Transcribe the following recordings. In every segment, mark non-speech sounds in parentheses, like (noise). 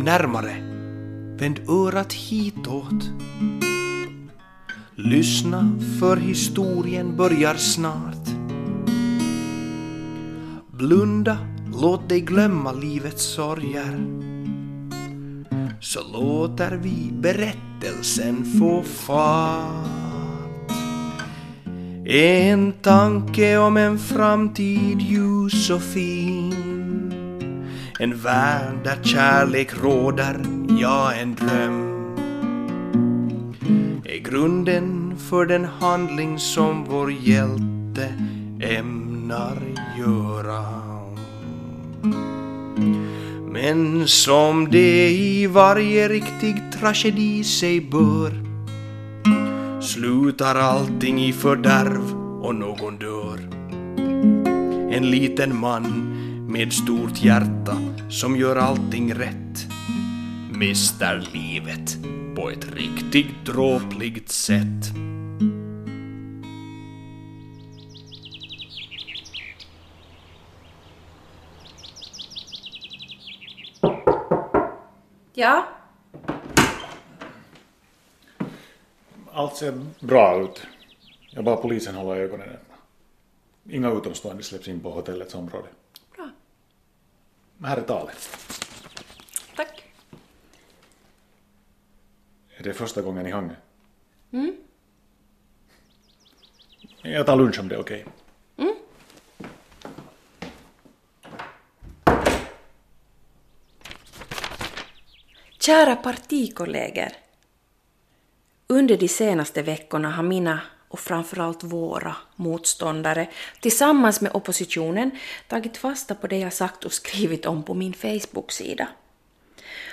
Kom närmare. Vänd örat hitåt. Lyssna för historien börjar snart. Blunda, låt dig glömma livets sorger. Så låter vi berättelsen få fart. En tanke om en framtid ljus och fin. En värld där kärlek råder, ja en dröm. Är grunden för den handling som vår hjälte ämnar göra. Men som det i varje riktig tragedi sig bör slutar allting i fördärv och någon dör. En liten man med stort hjärta som gör allting rätt mister livet på ett riktigt dråpligt sätt. Ja, Allt ser bra ut. Jag bara polisen håller ögonen öppna. Inga utomstående släpps in på hotellets område. Här är talet. Tack. Är det första gången i Hangö? Mm. Jag tar lunch om det är okej. Kära partikollegor. Under de senaste veckorna har mina och framförallt våra motståndare tillsammans med oppositionen tagit fasta på det jag sagt och skrivit om på min Facebook-sida.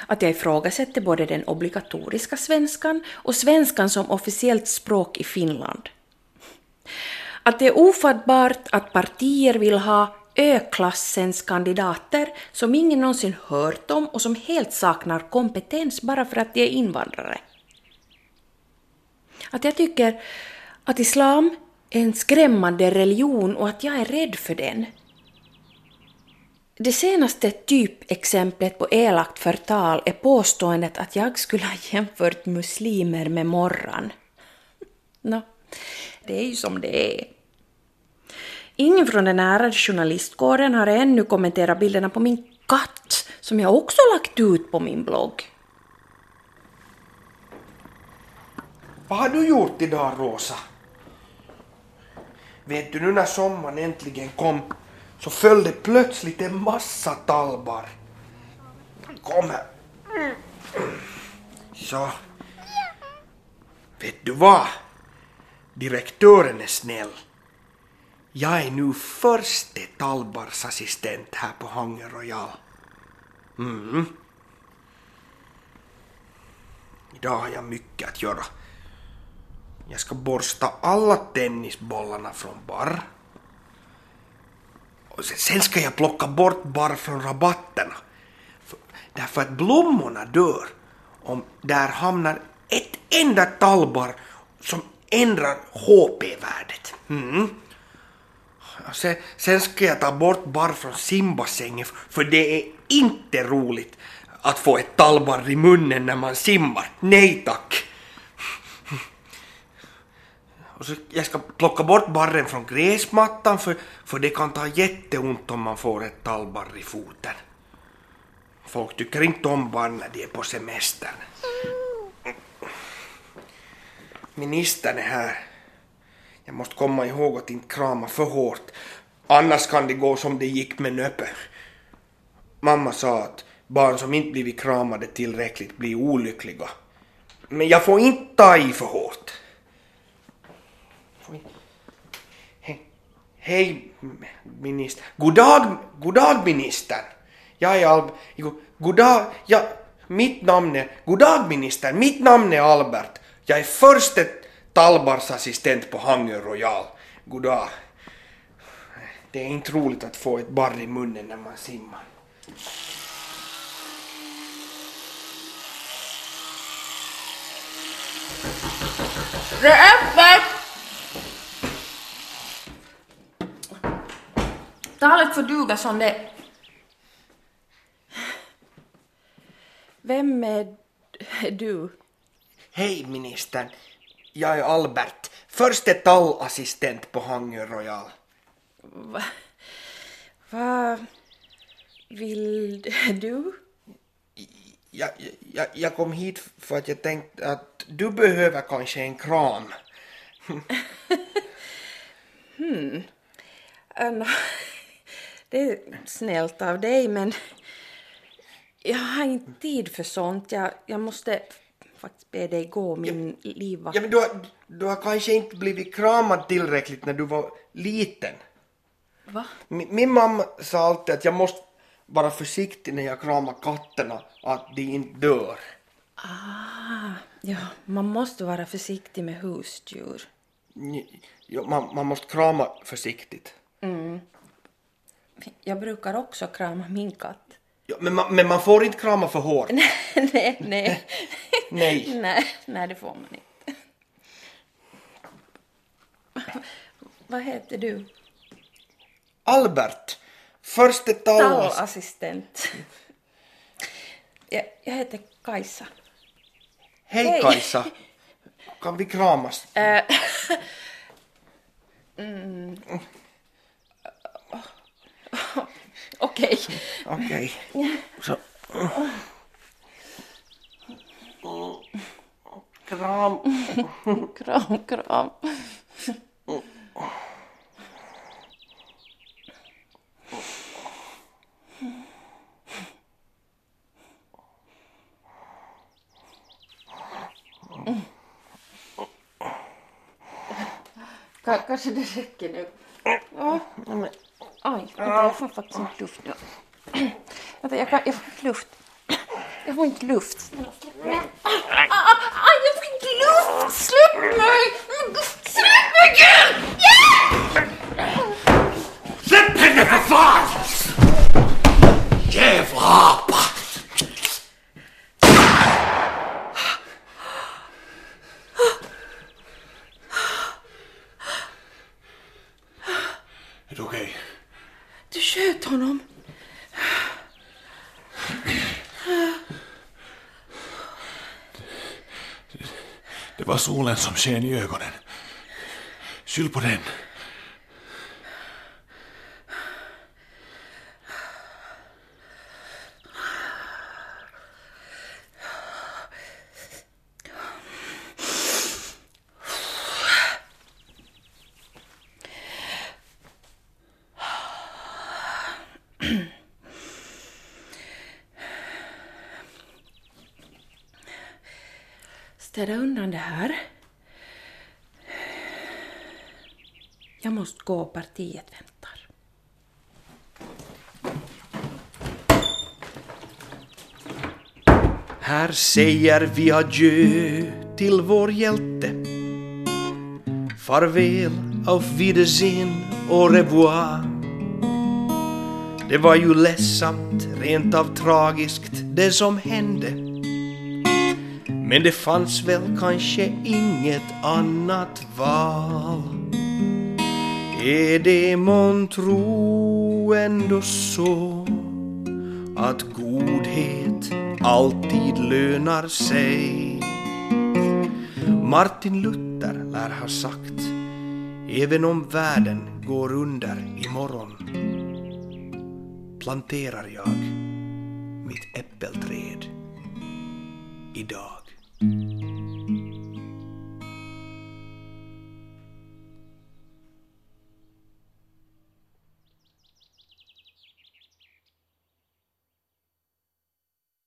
Att jag ifrågasätter både den obligatoriska svenskan och svenskan som officiellt språk i Finland. Att det är ofattbart att partier vill ha ö-klassens kandidater som ingen någonsin hört om och som helt saknar kompetens bara för att de är invandrare. Att jag tycker att islam är en skrämmande religion och att jag är rädd för den. Det senaste typexemplet på elakt förtal är påståendet att jag skulle ha jämfört muslimer med morran. (laughs) Nå, det är ju som det är. Ingen från den ärade journalistkåren har ännu kommenterat bilderna på min katt som jag också lagt ut på min blogg. Vad har du gjort idag, Rosa? Vet du, nu när sommaren äntligen kom så föll det plötsligt en massa talbar. Kom här. Så. Vet du vad? Direktören är snäll. Jag är nu förste talbarsassistent här på Hangö Royal. Mm. Idag har jag mycket att göra. Jag ska borsta alla tennisbollarna från barr. Och sen- sen ska jag plocka bort barr från rabatterna. För, därför att blommorna dör om där hamnar ett enda tallbar som ändrar HP-värdet. Mm. Sen, sen ska jag ta bort barr från simbassängen för det är inte roligt att få ett tallbarr i munnen när man simmar. Nej tack! Och så jag ska plocka bort barren från gräsmattan för, för det kan ta jätteont om man får ett tallbarr i foten. Folk tycker inte om barn när de är på semestern. Ministern är här. Jag måste komma ihåg att inte krama för hårt. Annars kan det gå som det gick med Nöppe. Mamma sa att barn som inte blivit kramade tillräckligt blir olyckliga. Men jag får inte ta i för hårt. Får inte- He- Hej minister. God dag, god dag ministern. Jag är Alb... Goddag, God dag, ja, mitt namn är... God dag minister, mitt namn är Albert. Jag är förste tallbarsassistent på Hangö Royal. God dag. Det är inte roligt att få ett barr i munnen när man simmar. Det är öppet! Talet får duga som det Vem är du? Hej ministern. Jag är Albert, förste tallassistent på Hangö Royal. Va, vad vill du? Jag, jag, jag kom hit för att jag tänkte att du behöver kanske en kram. (laughs) Anna, det är snällt av dig men jag har inte tid för sånt. Jag, jag måste faktiskt be dig gå min livvakt. Ja, men du, har, du har kanske inte blivit kramad tillräckligt när du var liten. Va? Min, min mamma sa alltid att jag måste vara försiktig när jag kramar katterna, att de inte dör. Ah, ja, man måste vara försiktig med husdjur. Ja, man, man måste krama försiktigt. Jag brukar också krama min katt. Ja, men, man, men man får inte krama för hårt. (laughs) nej, nej. (laughs) Nej. nej, nej, det får man inte. Vad heter du? Albert, förste tallas... Tallassistent. Jag, jag heter Kajsa. Hej Hej. Kajsa. Kan vi kramas? Äh, (laughs) Okej. Okej. Så. Kram. Kram, kram. Ka- Kanske det räcker nu. Ja. Aj, vänta, jag får faktiskt inte luft nu. Vänta, jag, kan, jag får inte luft. Jag får inte luft. Släpp mig. Ah, ah, ah, jag får inte luft! Släpp mig! Släpp mig, Gud! Släpp henne för fan! Jävla apa! Är du okej? Du sköt honom. Det var solen som sken i ögonen. Skyll på den. Städa undan det här. Jag måste gå, partiet väntar. Här säger vi adjö till vår hjälte. Farväl, auf Wiedersehen, au revoir. Det var ju ledsamt, rent av tragiskt, det som hände. Men det fanns väl kanske inget annat val. Är det månntro ändå så att godhet alltid lönar sig. Martin Luther lär ha sagt, även om världen går under imorgon planterar jag mitt äppelträd idag. Música